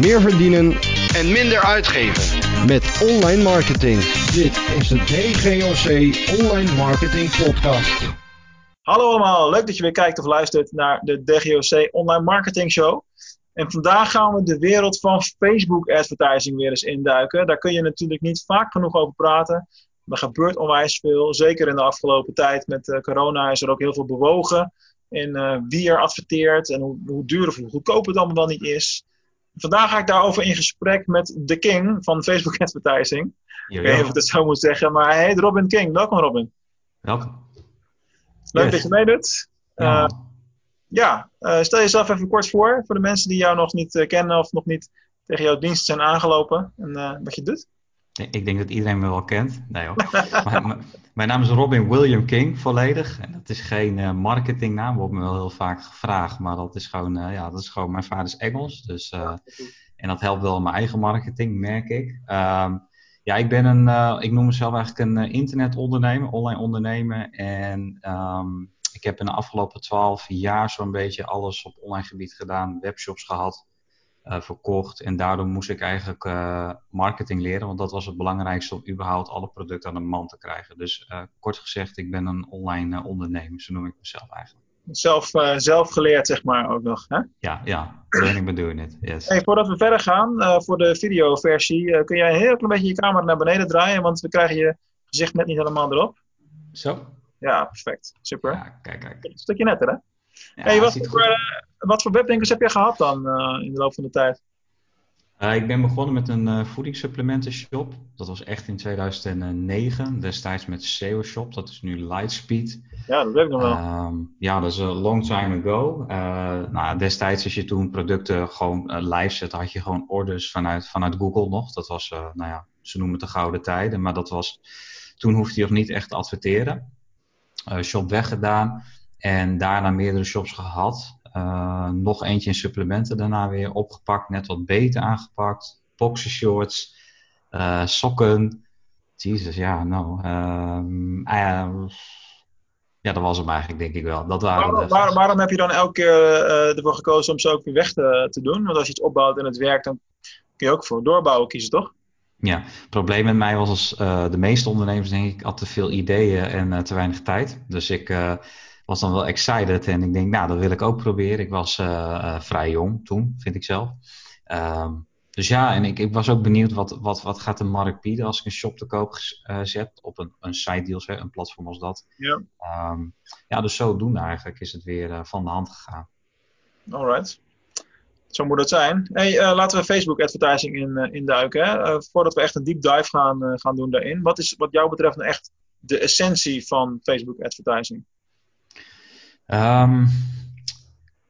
meer verdienen en minder uitgeven. met online marketing. Dit is de DGOC Online Marketing Podcast. Hallo allemaal, leuk dat je weer kijkt of luistert naar de DGOC Online Marketing Show. En vandaag gaan we de wereld van Facebook advertising weer eens induiken. Daar kun je natuurlijk niet vaak genoeg over praten. Er gebeurt onwijs veel, zeker in de afgelopen tijd met uh, corona is er ook heel veel bewogen in uh, wie er adverteert en hoe, hoe duur of hoe goedkoop het allemaal wel niet is. Vandaag ga ik daarover in gesprek met de king van Facebook advertising. Ik weet niet of ik het zo moet zeggen, maar hij heet Robin King. Welkom Robin. Welkom. Leuk Yes. dat je meedoet. Ja. Uh, ja, uh, stel jezelf even kort voor, voor de mensen die jou nog niet uh, kennen of nog niet tegen jouw dienst zijn aangelopen en wat je doet. Ik denk dat iedereen me wel kent. Nee hoor. mijn, naam is Robin William King, volledig. En dat is geen eh, marketingnaam, wordt me wel heel vaak gevraagd. Maar dat is gewoon, eh, ja, dat is gewoon mijn vader is Engels. Dus, eh, en dat helpt wel in mijn eigen marketing, merk ik. Ehm, ja, ik ben een, ik noem mezelf eigenlijk een internetondernemer, online ondernemer. En ehm, ik heb in de afgelopen twaalf jaar zo'n beetje alles op online gebied gedaan, webshops gehad eh, verkocht. En daardoor moest ik eigenlijk eh, marketing leren, want dat was het belangrijkste om überhaupt alle producten aan de man te krijgen. Dus eh, kort gezegd, ik ben een online ondernemer, zo noem ik mezelf eigenlijk. Zelf, zelf geleerd, zeg maar ook nog. Hè? Ja, ja, learning by doing it. Yes. Hey, voordat we verder gaan, voor de videoversie, kun jij een heel klein beetje je camera naar beneden draaien, want we krijgen je gezicht net niet helemaal erop. Zo? Ja, perfect. Super. Ja, kijk, kijk. Een stukje netter, hè? Ja, hey, wat, voor, uh, wat voor webwinkels heb je gehad dan uh, in de loop van de tijd? Uh, ik ben begonnen met een uh, voedingssupplementenshop. Dat was echt in 2009. Destijds met SEO Shop. Dat is nu Lightspeed. Ja, dat weet ik nog wel. Um, ja, dat is een long time ago. Uh, nou, destijds als je toen producten gewoon live zette, had je gewoon orders vanuit, vanuit Google nog. Dat was, nou ja, ze noemen het de gouden tijden. Maar dat was, toen hoefde je nog niet echt te adverteren. shop weggedaan. En daarna meerdere shops gehad. Uh, nog eentje in supplementen daarna weer opgepakt, net wat beter aangepakt. Boxershorts, uh, sokken. Jezus, ja, nou. Uh, ja, dat was hem eigenlijk, denk ik wel. Dat waren waarom, de... waarom, waarom heb je dan elke keer uh, ervoor gekozen om ze ook weer weg te, te doen? Want als je iets opbouwt en het werkt, dan kun je ook voor doorbouwen kiezen, toch? Ja, het probleem met mij was als uh, de meeste ondernemers, denk ik, had te veel ideeën en uh, te weinig tijd. Dus ik uh, was dan wel excited en ik denk, nou, dat wil ik ook proberen. Ik was uh, vrij jong toen, vind ik zelf. Um, dus ja, en ik, ik, was ook benieuwd wat, wat, wat gaat de markt bieden als ik een shop te koop uh, zet op een, een site deals, hè, een platform als dat. Ja, um, ja dus zodoende eigenlijk is het weer uh, van de hand gegaan. Alright. Zo moet het zijn. Hey, uh, laten we Facebook advertising in, induiken. Hè? Voordat we echt een deep dive gaan, gaan doen daarin. Wat is wat jou betreft nou echt de essentie van Facebook advertising? Um,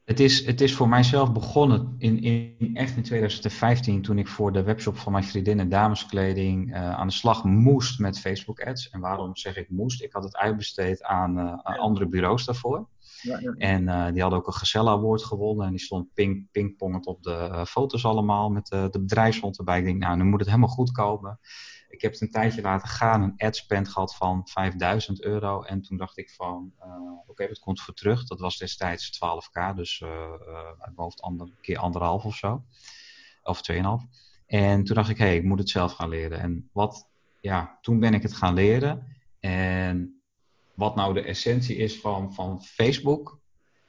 het, is, het is voor mijzelf begonnen in, in, echt in 2015 toen ik voor de webshop van mijn vriendinnen dameskleding uh, aan de slag moest met Facebook ads. En waarom zeg ik moest? Ik had het uitbesteed aan, uh, aan andere bureaus daarvoor. Ja, ja. En uh, die hadden ook een Gazelle Award gewonnen. En die stond ping, pingpongend op de uh, foto's allemaal met uh, de bedrijfshond erbij. Ik denk, nou, nu moet het helemaal goed komen. Ik heb het een tijdje laten gaan, een ad spend gehad van 5000 euro. En toen dacht ik van, uh, oké, okay, dat komt voor terug. Dat was destijds 12k, dus uh, uit ander, keer anderhalf of zo. Of 2,5. En toen dacht ik, hé, hey, ik moet het zelf gaan leren. En wat, ja, toen ben ik het gaan leren. En wat nou de essentie is van, van Facebook,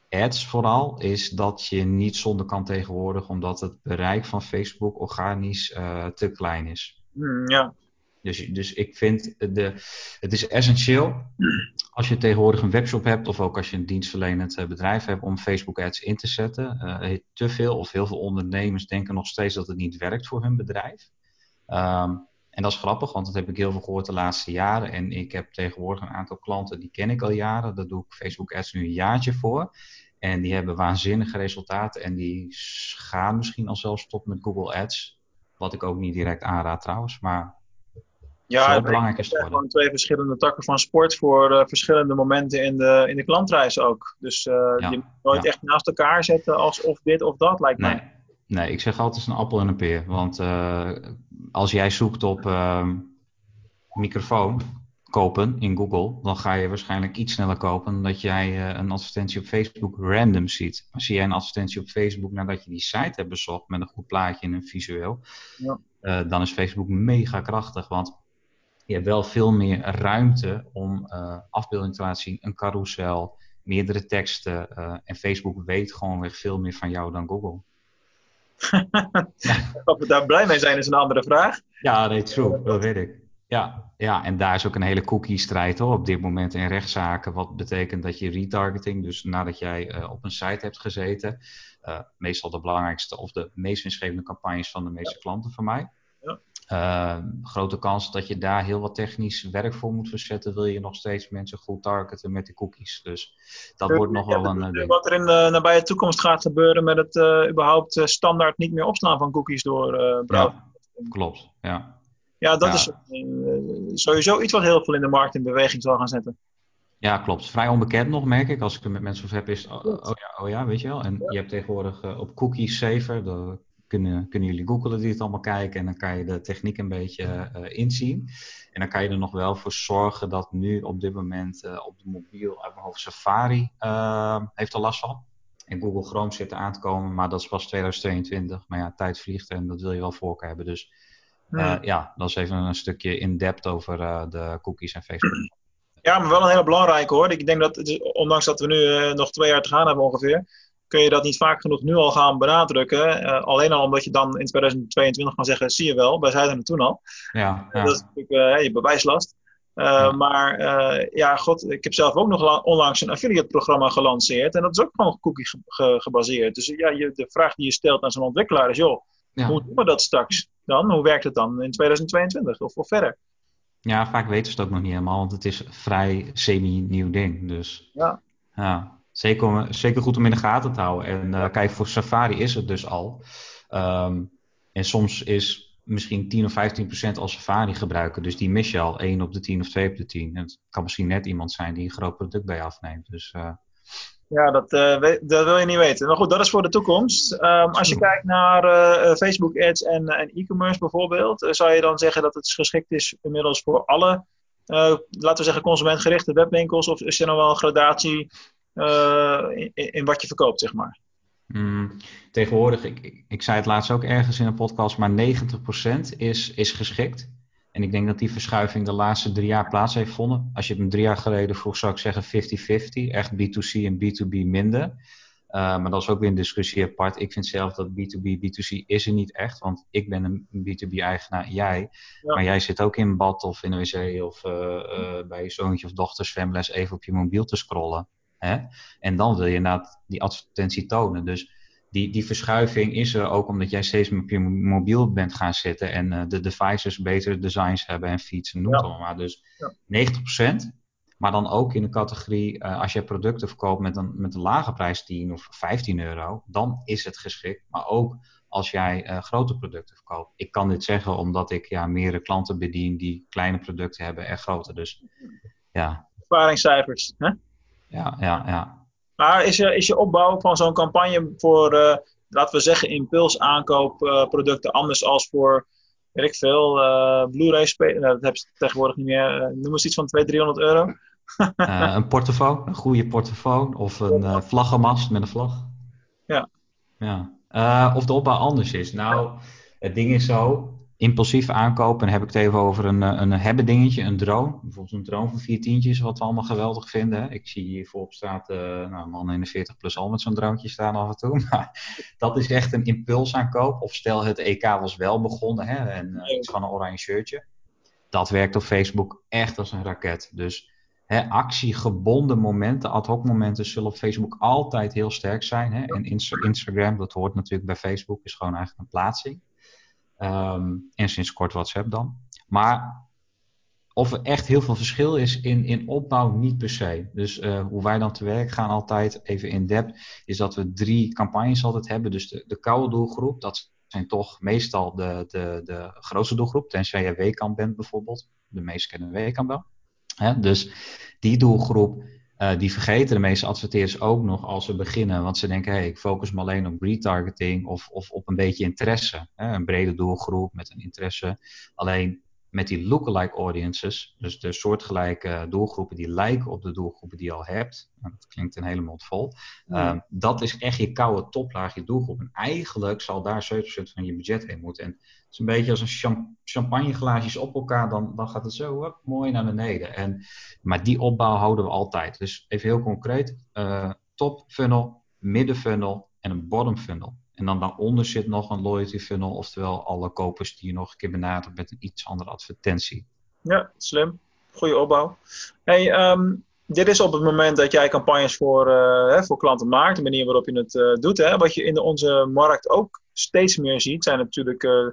ads vooral, is dat je niet zonder kan tegenwoordig, omdat het bereik van Facebook organisch te klein is. Mm, ja. Dus, dus ik vind, de, het is essentieel als je tegenwoordig een webshop hebt of ook als je een dienstverlenend bedrijf hebt om Facebook ads in te zetten. Uh, te veel of heel veel ondernemers denken nog steeds dat het niet werkt voor hun bedrijf. Um, en dat is grappig, want dat heb ik heel veel gehoord de laatste jaren. En ik heb tegenwoordig een aantal klanten, die ken ik al jaren. Daar doe ik Facebook ads nu een jaartje voor. En die hebben waanzinnige resultaten. En die gaan misschien al zelfs top met Google Ads. Wat ik ook niet direct aanraad trouwens. Maar ja, zo belangrijk is het gewoon twee verschillende takken van sport voor uh, verschillende momenten in de, in de klantreis ook. Dus uh, ja, je moet nooit ja. echt naast elkaar zetten als of dit of dat lijkt nee. mij. Nee, ik zeg altijd een appel en een peer. Want uh, als jij zoekt op uh, microfoon, kopen in Google, dan ga je waarschijnlijk iets sneller kopen dan dat jij een advertentie op Facebook random ziet. Maar zie jij een advertentie op Facebook nadat je die site hebt bezocht met een goed plaatje en een visueel, Ja. dan is Facebook mega krachtig. Want je hebt wel veel meer ruimte om uh, afbeelding te laten zien, een carousel, meerdere teksten. en Facebook weet gewoon weer veel meer van jou dan Google. Of we daar blij mee zijn is een andere vraag. Ja, nee, true, dat weet ik. Ja, ja, en daar is ook een hele cookie-strijd hoor, op dit moment in rechtszaken. Wat betekent dat je retargeting, dus nadat jij uh, op een site hebt gezeten, meestal de belangrijkste of de meest winstgevende campagnes van de meeste klanten van mij. Uh, grote kans dat je daar heel wat technisch werk voor moet verzetten, wil je nog steeds mensen goed targeten met die cookies. Dus dat wordt nog wel een uh, Wat er in de nabije toekomst gaat gebeuren met het eh, überhaupt eh, standaard niet meer opslaan van cookies door eh browser. Ja, klopt. Ja. Ja, dat is eh, sowieso iets wat heel veel in de markt in beweging zal gaan zetten. Ja, klopt. Vrij onbekend nog, merk ik. Als ik er met mensen over heb, is oh, oh ja, oh ja, weet je wel. En je hebt tegenwoordig eh, op Cookies Saver, kunnen, kunnen jullie googlen die het allemaal kijken. En dan kan je de techniek een beetje eh, inzien. En dan kan je er nog wel voor zorgen dat nu op dit moment eh, op de mobiel, uit mijn hoofd, Safari eh, heeft er last van. En Google Chrome zit er aan te komen, maar dat is pas 2022. Maar ja, tijd vliegt en dat wil je wel voor hebben. Dus eh, Hmm. ja, dat is even een stukje in-depth over de cookies en Facebook. Ja, maar wel een hele belangrijke hoor. Ik denk dat, ondanks dat we nu nog twee jaar te gaan hebben ongeveer, kun je dat niet vaak genoeg nu al gaan benadrukken. Eh, alleen al omdat je dan in 2022 kan zeggen, zie je wel, wij zeiden het toen al. Ja, ja. Dat is natuurlijk eh, je bewijslast. Eh, Ja. Maar ja, god, ik heb zelf ook nog la- onlangs een affiliate programma gelanceerd. En dat is ook gewoon cookie ge- ge- gebaseerd. Dus ja, je, de vraag die je stelt aan zo'n ontwikkelaar is, joh, Ja. hoe doen we dat straks dan? Hoe werkt het dan in 2022 of, of verder? Ja, vaak weten ze het ook nog niet helemaal, want het is een vrij semi-nieuw ding. Dus Ja. ja, zeker, goed om in de gaten te houden. En eh, kijk, voor Safari is het dus al. Ehm, en soms is misschien 10 of 15 procent al Safari gebruiken. Dus die mis je al 1 op de 10 of 2 op de 10. En het kan misschien net iemand zijn die een groot product bij je afneemt. Dus eh, Ja, dat, eh, we- dat wil je niet weten. Maar goed, dat is voor de toekomst. Ehm, als je kijkt naar Facebook ads en, en e-commerce bijvoorbeeld, zou je dan zeggen dat het geschikt is inmiddels voor alle, laten we zeggen, consumentgerichte webwinkels? Of is er nog wel een gradatie in, in wat je verkoopt, zeg maar? Mm, tegenwoordig, ik, ik, zei het laatst ook ergens in een podcast, maar 90% is, is geschikt. En ik denk dat die verschuiving de laatste drie jaar plaats heeft gevonden. Als je het me drie jaar geleden vroeg, zou ik zeggen 50-50. Echt B2C en B2B minder. Uh, maar dat is ook weer een discussie apart. Ik vind zelf dat B2B, B2C is er niet echt. Want ik ben een B2B-eigenaar, jij. Ja. Maar jij zit ook in bad of in een wc of uh, uh, bij je zoontje of dochter zwemles even op je mobiel te scrollen. Hè? En dan wil je inderdaad die advertentie tonen. Dus die, die verschuiving is er ook omdat jij steeds meer op je mobiel bent gaan zitten en uh, de devices betere designs hebben en feeds en noem het Ja. allemaal. Dus Ja. 90%, maar dan ook in de categorie uh, als je producten verkoopt met een, met een lage prijs 10 of 15 euro, dan is het geschikt. Maar ook als jij uh, grote producten verkoopt. Ik kan dit zeggen omdat ik ja, meerdere klanten bedien die kleine producten hebben en grote. Dus ja, Ervaringscijfers. Hè? Ja, ja, ja. Maar is je, is je opbouw van zo'n campagne voor, uh, laten we zeggen, impulsaankoopproducten anders als voor, weet ik veel, uh, Blu-ray spelen? Nou, dat heb je tegenwoordig niet meer. Noem eens iets van 200, 300 euro. Uh, een portofoon, een goede portofoon of een vlaggenmast met een vlag. Ja. ja. Of de opbouw anders is. Nou, het ding is zo, impulsief aankopen, dan heb ik het even over een, een hebben dingetje, een drone. Bijvoorbeeld een drone van vier tientjes, wat we allemaal geweldig vinden. Hè? Ik zie hier voor op straat uh, nou, een man in de 40 plus al met zo'n droontje staan af en toe. Maar dat is echt een impulsaankoop. Of stel het EK was wel begonnen hè? en uh, iets van een oranje shirtje. Dat werkt op Facebook echt als een raket. Dus hè, actiegebonden momenten, ad hoc momenten zullen op Facebook altijd heel sterk zijn. Hè? En Insta Instagram, dat hoort natuurlijk bij Facebook, is gewoon eigenlijk een plaatsing. Um, en sinds kort WhatsApp dan. Maar of er echt heel veel verschil is in, in opbouw, niet per se. Dus uh, hoe wij dan te werk gaan altijd, even in depth, is dat we drie campagnes altijd hebben. Dus de, de koude doelgroep, dat zijn toch meestal de, de, de grootste doelgroep. Tenzij je weekend bent bijvoorbeeld. De meesten kennen weekend wel. Dus die doelgroep, uh, die vergeten de meeste adverteerders ook nog als ze beginnen. Want ze denken, hey, ik focus me alleen op retargeting of, of op een beetje interesse. Hè? Een brede doelgroep met een interesse. Alleen met die lookalike audiences, dus de soortgelijke doelgroepen die lijken op de doelgroepen die je al hebt, nou, dat klinkt een hele mond vol, ehm, dat is echt je koude toplaag, je doelgroep. En eigenlijk zal daar 70% van je budget heen moeten. En het is een beetje als een champagneglaasjes op elkaar, dan, dan gaat het zo mooi naar beneden. En, maar die opbouw houden we altijd. Dus even heel concreet, uh, top funnel, midden funnel en een bottom funnel. En dan daaronder zit nog een loyalty funnel, oftewel alle kopers die je nog een keer benadert met een iets andere advertentie. Ja, slim. Goede opbouw. Hey, um, dit is op het moment dat jij campagnes voor, uh, voor klanten maakt, de manier waarop je het uh, doet. Hè. Wat je in onze markt ook steeds meer ziet, zijn natuurlijk uh,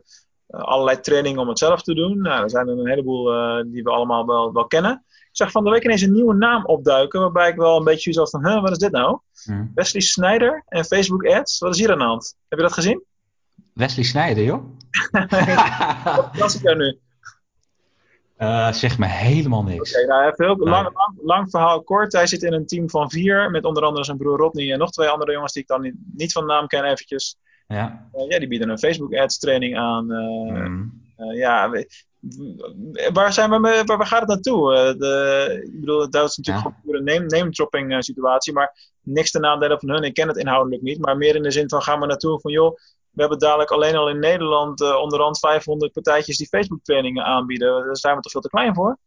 allerlei trainingen om het zelf te doen. Nou, er zijn er een heleboel die we allemaal wel, wel kennen. Ik zag van de week ineens een nieuwe naam opduiken, waarbij ik wel een beetje zoiets van, huh, wat is dit nou? Hmm. Wesley Snyder en Facebook Ads. Wat is hier aan de hand? Heb je dat gezien? Wesley Snyder, joh? Wat was ik daar nu? Uh, zegt me helemaal niks. Oké, nou, heel nee. lang, lang, lang, verhaal kort. Hij zit in een team van vier, met onder andere zijn broer Rodney en nog twee andere jongens die ik dan niet, niet van naam ken eventjes. Ja. Uh, ja, die bieden een Facebook Ads training aan. Uh, mm. ja, waar, zijn we mee, waar, waar gaat het naartoe? de, ik bedoel, dat is natuurlijk ja. een name, name dropping situatie, maar niks te nadelen van hun. Ik ken het inhoudelijk niet, maar meer in de zin van gaan we naartoe van joh, we hebben dadelijk alleen al in Nederland uh, onderhand 500 partijtjes die Facebook trainingen aanbieden. Daar zijn we toch veel te klein voor?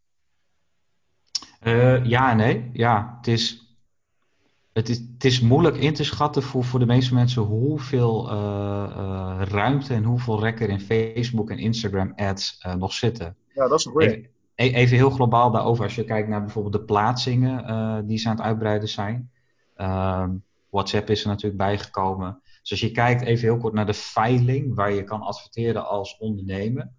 Uh, ja nee. Ja, het is, het, is, het is moeilijk in te schatten voor, voor de meeste mensen hoeveel uh, ruimte en hoeveel rekker in Facebook en Instagram ads nog zitten. Ja, dat is een. Even, e-, even heel globaal daarover, als je kijkt naar bijvoorbeeld de plaatsingen die ze aan het uitbreiden zijn. Ehm, WhatsApp is er natuurlijk bijgekomen. Dus als je kijkt even heel kort naar de veiling waar je kan adverteren als ondernemer.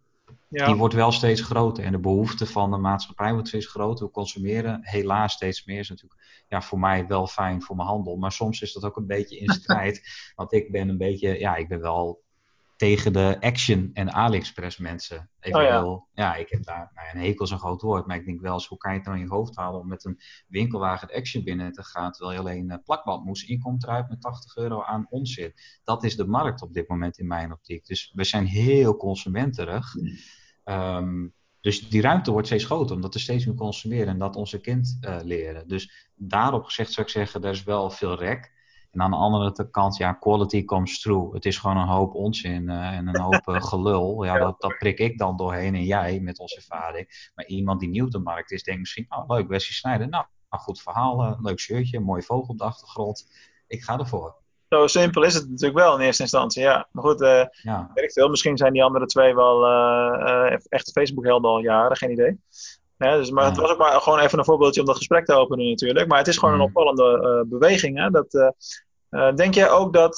Ja. Die wordt wel steeds groter en de behoefte van de maatschappij wordt steeds groter. We consumeren helaas steeds meer. is natuurlijk ja, voor mij wel fijn voor mijn handel. Maar soms is dat ook een beetje in strijd. want ik ben een beetje, ja, ik ben wel tegen de Action en AliExpress mensen. Even oh, ja. Ik heb daar nou, een hekel zo'n groot woord, maar ik denk wel eens, hoe kan je het nou in je hoofd halen om met een winkelwagen Action binnen te gaan, terwijl je alleen uh, plakband moest, inkomt eruit met 80 euro aan onzin. Dat is de markt op dit moment in mijn optiek. Dus we zijn heel consumenterig. Um, dus die ruimte wordt steeds groter, omdat er steeds meer consumeren en dat onze kind uh, leren. Dus daarop gezegd zou ik zeggen, er is wel veel rek. En aan de andere kant, ja, quality comes through. Het is gewoon een hoop onzin uh, en een hoop uh, gelul. Ja, dat, dat prik ik dan doorheen en jij met onze ervaring. Maar iemand die nieuw op de markt is, denkt misschien, oh leuk, Wesley Snijder. Nou, goed verhaal, leuk shirtje, mooi vogel op de achtergrond. Ik ga ervoor. Zo simpel is het natuurlijk wel in eerste instantie, ja. Maar goed, ja. weet ik veel. Misschien zijn die andere twee wel echt Facebook-helden al jaren, geen idee. Ja, dus, maar ja. het was ook maar gewoon even een voorbeeldje om dat gesprek te openen natuurlijk. Maar het is gewoon een opvallende uh, beweging. Hè? Dat, denk jij ook dat,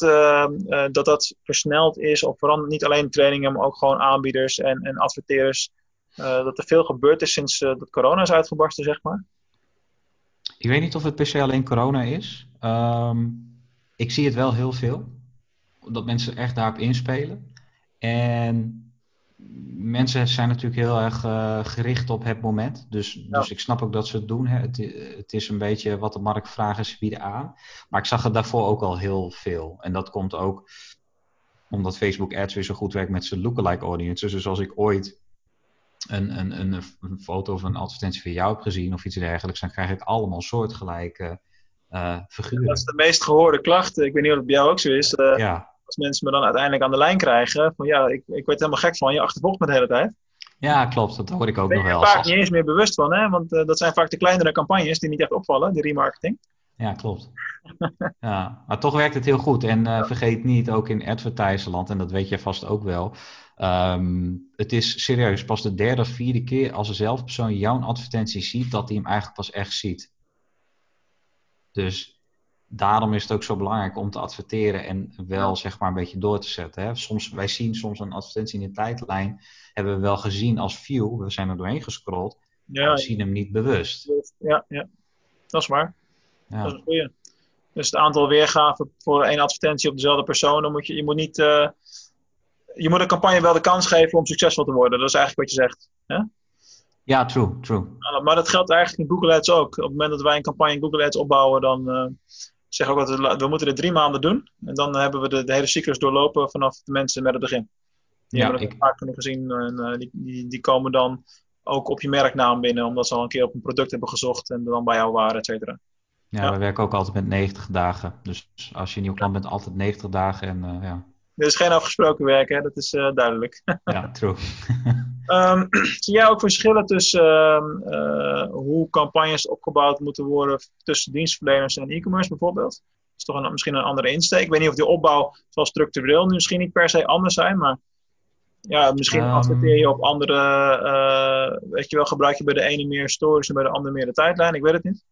dat dat versneld is, of vooral niet alleen trainingen, maar ook gewoon aanbieders en, en adverteerders, dat er veel gebeurd is sinds dat corona is uitgebarsten, zeg maar? Ik weet niet of het per se alleen corona is. Um, ik zie het wel heel veel. Dat mensen echt daarop inspelen. En mensen zijn natuurlijk heel erg uh, gericht op het moment. Dus, ja. dus ik snap ook dat ze het doen. Hè. Het, het, is een beetje wat de markt vraagt en ze bieden aan. Maar ik zag het daarvoor ook al heel veel. En dat komt ook omdat Facebook Ads weer zo goed werkt met zijn lookalike audiences. Dus als ik ooit een, een, een, een foto of een advertentie van jou heb gezien of iets dergelijks, dan krijg ik allemaal soortgelijke figuren. Dat is de meest gehoorde klacht. Ik weet niet of het bij jou ook zo is. Ja als mensen me dan uiteindelijk aan de lijn krijgen, van ja, ik, ik word helemaal gek van, je achtervolgt me de hele tijd. Ja, klopt. Dat hoor ik ook nog wel. Daar ben vaak niet eens meer bewust van, hè? want uh, dat zijn vaak de kleinere campagnes die niet echt opvallen, die remarketing. Ja, klopt. ja, maar toch werkt het heel goed. En uh, vergeet niet, ook in advertiserland, en dat weet je vast ook wel. Um, het is serieus, pas de derde of vierde keer als dezelfde persoon jouw advertentie ziet, dat hij hem eigenlijk pas echt ziet. Dus daarom is het ook zo belangrijk om te adverteren en wel zeg maar een beetje door te zetten. Hè. Soms, wij zien soms een advertentie in de tijdlijn, hebben we wel gezien als view, we zijn er doorheen gescrolld, ja, we zien hem niet bewust. Ja, ja. dat is waar. Ja. Dat is goeie. Dus het aantal weergaven voor één advertentie op dezelfde persoon, dan moet je, je moet niet, uh, je moet een campagne wel de kans geven om succesvol te worden. Dat is eigenlijk wat je zegt. Hè? Ja, true, true. Maar dat geldt eigenlijk in Google Ads ook. Op het moment dat wij een campagne in Google Ads opbouwen, dan, uh, zeg ook dat we moeten dit drie maanden doen. En dan hebben we de, de hele cyclus doorlopen vanaf de mensen met het begin. Die Ja, hebben het ik- vaak genoeg gezien en eh, die, die, die komen dan ook op je merknaam binnen, omdat ze al een keer op een product hebben gezocht en dan bij jou waren, et cetera. Ja, Ja. we werken ook altijd met 90 dagen. Dus als je een nieuw klant bent, altijd 90 dagen. En eh, ja, Dit is geen afgesproken werk, hè? dat is eh, duidelijk. ja, true. Ehm, zie jij ook verschillen tussen ehm, eh, hoe campagnes opgebouwd moeten worden tussen dienstverleners en e-commerce bijvoorbeeld? Dat is toch een, misschien een andere insteek. Ik weet niet of die opbouw zal structureel nu misschien niet per se anders zijn, maar ja, misschien Ehm. adverteer je op andere, eh, weet je wel, gebruik je bij de ene meer stories en bij de andere meer de tijdlijn. Ik weet het niet.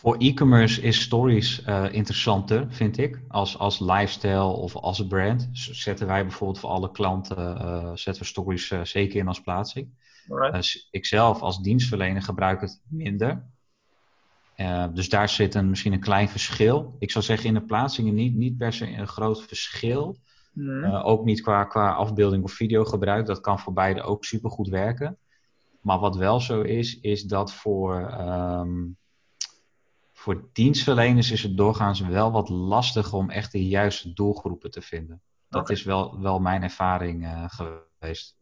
Voor e-commerce is stories eh, interessanter, vind ik. Als, als lifestyle of als brand. Zetten wij bijvoorbeeld voor alle klanten eh, zetten we stories eh, zeker in als plaatsing. Dus ik zelf als dienstverlener gebruik het minder. Dus daar zit een, misschien een klein verschil. Ik zou zeggen in de plaatsingen niet, niet per se een groot verschil. Eh, ook niet qua, qua afbeelding of videogebruik. Dat kan voor beide ook supergoed werken. Maar wat wel zo is, is dat voor, ehm, voor dienstverleners is het doorgaans wel wat lastig om echt de juiste doelgroepen te vinden. Dat is wel, wel mijn ervaring eh, geweest.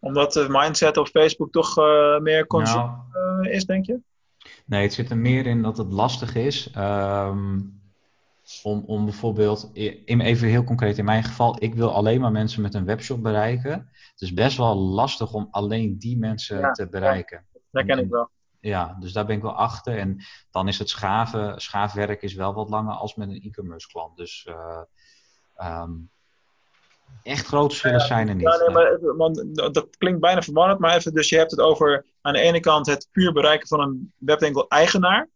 Omdat de mindset op Facebook toch eh, meer consumer Nou, eh, is, denk je? Nee, het zit er meer in dat het lastig is. ehm, om, om bijvoorbeeld, in, even heel concreet in mijn geval, ik wil alleen maar mensen met een webshop bereiken. Het is best wel lastig om alleen die mensen Ja, te bereiken. Dat ken En- ik wel. Ja, dus daar ben ik wel achter. En dan is het schaven, schaafwerk is wel wat langer als met een e-commerce klant. Dus ehm, echt grote verschillen zijn er niet. Ja, nee, maar even, want dat klinkt bijna verwarrend, maar even, dus je hebt het over aan de ene kant het puur bereiken van een webwinkel-eigenaar,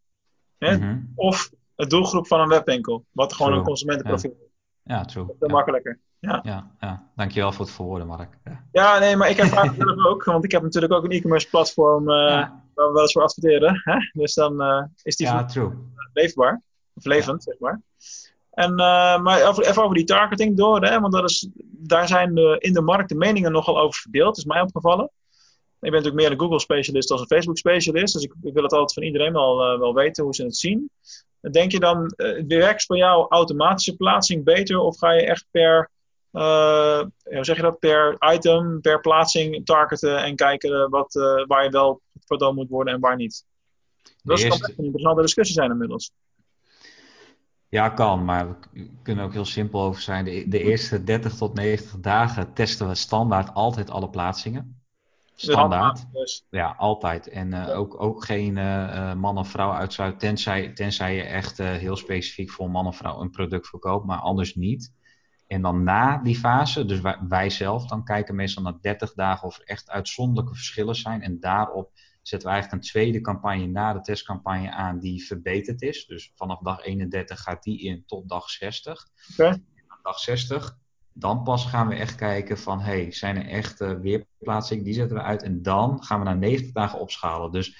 Mhm. of het doelgroep van een webwinkel, wat gewoon True. een consumentenprofiel is. Ja, true. Dat is Ja, makkelijker. ja, ja. Dankjewel voor het verwoorden, Mark. Ja. Ja, nee, maar ik ervaar het zelf ook, want ik heb natuurlijk ook een e-commerce platform Ja, waar we wel eens voor adverteren. Hè? Dus dan eh, is die ja, true. leefbaar, of levend, zeg maar. En, eh, maar even over die targeting door, hè, want dat is, daar zijn de, in de markt de meningen nogal over verdeeld, is mij opgevallen. Ik ben natuurlijk meer een Google-specialist dan een Facebook-specialist, dus ik, ik wil het altijd van iedereen wel, eh, wel weten hoe ze het zien. Denk je dan, werkt voor jou automatische plaatsing beter, of ga je echt per, hoe zeg je dat, per item, per plaatsing targeten en kijken wat, waar je wel vertoond moet worden en waar niet? Dat De kan eerste- echt een interessante discussie zijn inmiddels. Ja, kan, maar we kunnen ook heel simpel over zijn. De, de eerste 30 tot 90 dagen testen we standaard altijd alle plaatsingen. Standaard. Dus, Ja, altijd. En eh, Ja. ook, ook geen eh, eh, man of vrouw uitsluiten, tenzij, tenzij je echt heel specifiek voor man of vrouw een product verkoopt, maar anders niet. En dan na die fase, dus wij, wij zelf, dan kijken meestal na 30 dagen of er echt uitzonderlijke verschillen zijn. En daarop zetten we eigenlijk een tweede campagne na de testcampagne aan die verbeterd is. Dus vanaf dag 31 gaat die in tot dag 60. Oké. En aan dag 60, dan pas gaan we echt kijken van, hey, zijn er echt weerplaatsingen? Die zetten we uit en dan gaan we naar 90 dagen opschalen. Dus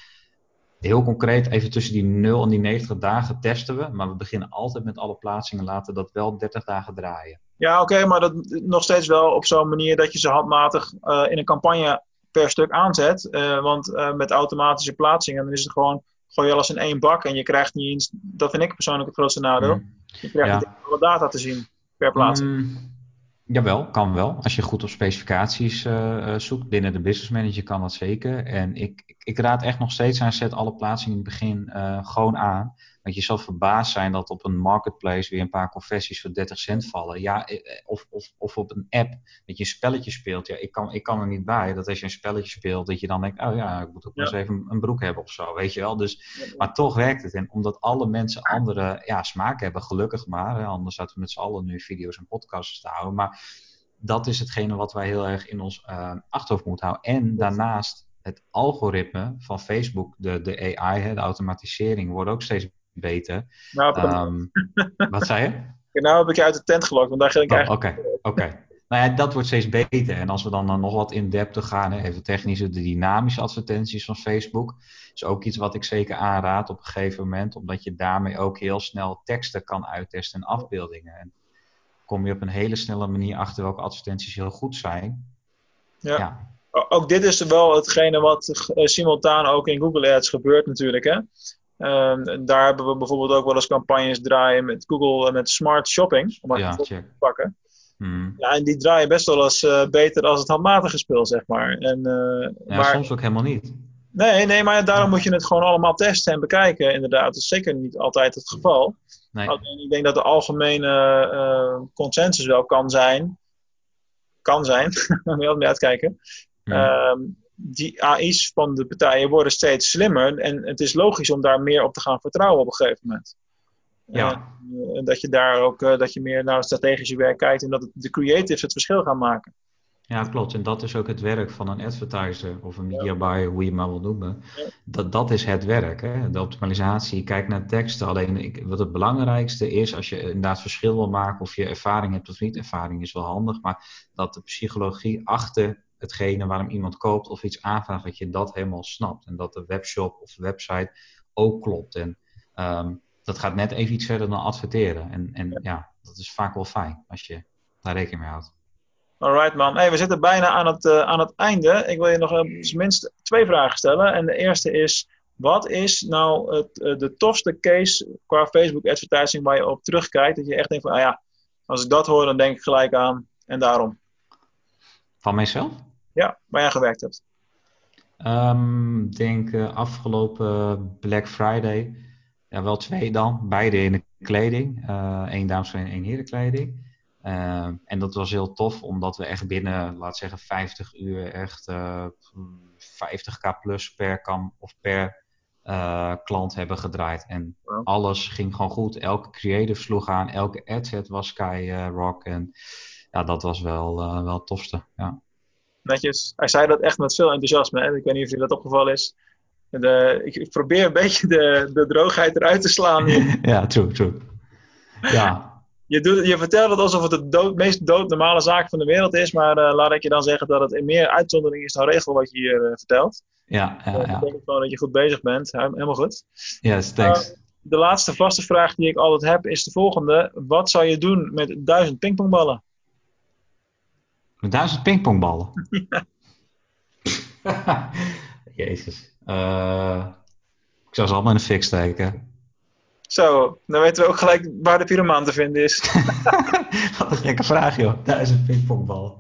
heel concreet, even tussen die 0 en die 90 dagen testen we. Maar we beginnen altijd met alle plaatsingen, laten dat wel 30 dagen draaien. Ja, oké, maar dat nog steeds wel op zo'n manier dat je ze handmatig eh, in een campagne per stuk aanzet. Eh, want eh, met automatische plaatsingen, dan is het gewoon, gooi je alles in één bak en je krijgt niet eens, dat vind ik persoonlijk het grootste nadeel, Mm. je krijgt Ja. niet alle data te zien per plaatsing. Mm, jawel, kan wel. Als je goed op specificaties eh, zoekt. Binnen de business manager kan dat zeker. En ik, ik, raad echt nog steeds aan, zet alle plaatsingen in het begin gewoon aan. Want je zal verbaasd zijn dat op een marketplace weer een paar confessies voor 30 cent vallen. Ja, eh, eh, of, of, of op een app dat je een spelletje speelt. Ja, ik kan, ik kan er niet bij dat als je een spelletje speelt, dat je dan denkt, oh ja, ik moet ook Ja. eens even een broek hebben of zo, weet je wel. Dus maar toch werkt het. En omdat alle mensen andere ja, smaak hebben, gelukkig maar. Hè, anders zouden we met z'n allen nu video's en podcasts te houden. Maar dat is hetgene wat wij heel erg in ons eh, achterhoofd moeten houden. En daarnaast het algoritme van Facebook, de, de AI, hè, de automatisering, wordt ook steeds beter. Nou, Ehm, wat zei je? nou heb ik je uit de tent gelokt, want daar ging ik Oh, eigenlijk... Oké, oké. Nou ja, dat wordt steeds beter. En als we dan, dan nog wat in depth gaan, hè, even technische, de dynamische advertenties van Facebook, is ook iets wat ik zeker aanraad op een gegeven moment, omdat je daarmee ook heel snel teksten kan uittesten en afbeeldingen. En kom je op een hele snelle manier achter welke advertenties heel goed zijn. Ja. ja. Ook dit is wel hetgene wat eh, simultaan ook in Google Ads gebeurt natuurlijk. Hè? Ehm, en daar hebben we bijvoorbeeld ook wel eens campagnes draaien met Google, eh, met smart shopping. Om maar Ja, te pakken. Hmm. Ja, en die draaien best wel eens eh, beter als het handmatige spul, zeg maar. En, eh, Ja, maar, soms ook helemaal niet. nee, nee, maar daarom moet je het gewoon allemaal testen en bekijken, inderdaad. Dat is zeker niet altijd het geval. Nee. Alleen ik denk dat de algemene consensus wel kan zijn. Kan zijn, moet je altijd mee uitkijken. Hmm. Ehm, die AI's van de partijen worden steeds slimmer. En het is logisch om daar meer op te gaan vertrouwen op een gegeven moment. Ja. En, eh, dat je daar ook eh, dat je meer naar het strategische werk kijkt en dat het, de creatives het verschil gaan maken. Ja, klopt. En dat is ook het werk van een advertiser of een media buyer, hoe je maar wil noemen. Dat, dat is het werk. Hè? De optimalisatie, kijk naar teksten. Alleen ik, wat het belangrijkste is, als je inderdaad verschil wil maken of je ervaring hebt of niet, ervaring is wel handig, maar dat de psychologie achter hetgene waarom iemand koopt of iets aanvraagt, dat je dat helemaal snapt. En dat de webshop of de website ook klopt. En ehm, dat gaat net even iets verder dan adverteren. En, en ja, dat is vaak wel fijn als je daar rekening mee houdt. Alright man. Hey, we zitten bijna aan het, eh, aan het einde. Ik wil je nog uh, minstens twee vragen stellen. En de eerste is, wat is nou het, uh, de tofste case qua Facebook advertising waar je op terugkijkt? Dat je echt denkt van, ah ja, als ik dat hoor, dan denk ik gelijk aan en daarom. Van mijzelf? Ja, waar jij gewerkt hebt. Um, denk uh, afgelopen Black Friday. Ja, wel twee dan. Beide in de kleding. Eén uh, dames en één herenkleding. Uh, en dat was heel tof, omdat we echt binnen, laat zeggen, 50 uur echt 50k plus per kam of per klant hebben gedraaid. En Wow. alles ging gewoon goed. Elke creative sloeg aan, elke adset was sky uh, rock. En ja, dat was wel, wel het tofste. Ja. Netjes. Hij zei dat echt met veel enthousiasme. Hè? Ik weet niet of je dat opgevallen is. De, ik, ik, probeer een beetje de, de droogheid eruit te slaan. Hier. ja, true, true. Ja. Je, doet, je vertelt het alsof het de dood, meest doodnormale zaak van de wereld is, maar uh, laat ik je dan zeggen dat het in meer uitzondering is dan regel wat je hier uh, vertelt. Ja, ja, ja. betekent gewoon dat je goed bezig bent. Helemaal goed. Yes, thanks. De laatste vaste vraag die ik altijd heb is de volgende. Wat zou je doen met duizend pingpongballen? Met duizend pingpongballen? Jezus. Uh, ik zou ze allemaal in de fik steken. Zo, dan weten we ook gelijk waar de pyromaan te vinden is. Wat een gekke vraag, joh. Duizend pingpongballen.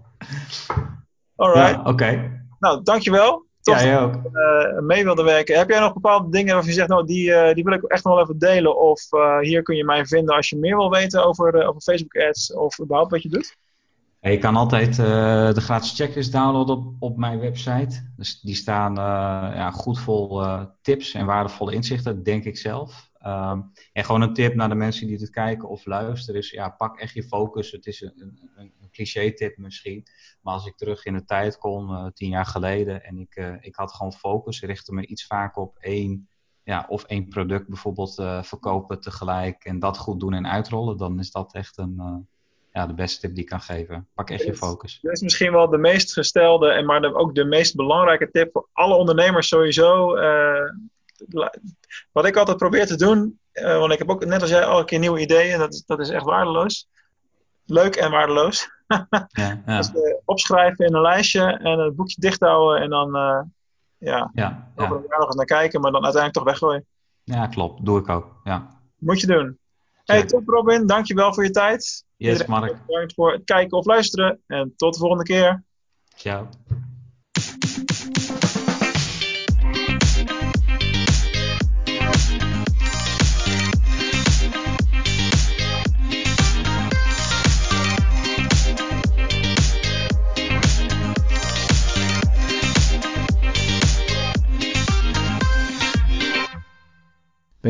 Alright. Ja, Oké. Okay. Nou, dankjewel. Tof ja, jij ook. Uh, mee wilde werken. Heb jij nog bepaalde dingen waarvan je zegt, nou, die, uh, die wil ik echt nog wel even delen? Of hier kun je mij vinden als je meer wil weten over, over Facebook ads of überhaupt wat je doet? Je kan altijd de gratis checklist downloaden op, op mijn website. Dus die staan ja, goed vol tips en waardevolle inzichten, denk ik zelf. Um, en gewoon een tip naar de mensen die dit kijken of luisteren is, ja, pak echt je focus. Het is een, een, een cliché tip misschien, maar als ik terug in de tijd kon, tien jaar geleden, en ik, ik had gewoon focus, richtte me iets vaker op één, ja, of één product bijvoorbeeld verkopen tegelijk en dat goed doen en uitrollen, dan is dat echt een, ja, de beste tip die ik kan geven. Pak echt je focus. Dat is misschien wel de meest gestelde, en maar ook de meest belangrijke tip voor alle ondernemers sowieso wat ik altijd probeer te doen, uh, want ik heb ook net als jij elke keer nieuwe ideeën, dat, dat is echt waardeloos. Leuk en waardeloos. ja, ja. Dus, uh, opschrijven in een lijstje en het boekje dicht houden en dan ja, ja, over een jaar nog eens naar kijken, maar dan uiteindelijk toch weggooien. Ja, klopt. Doe ik ook. Ja. Moet je doen. Hey, top Robin, dankjewel voor je tijd. Yes, Mark. Bedankt voor het kijken of luisteren en tot de volgende keer. Ciao.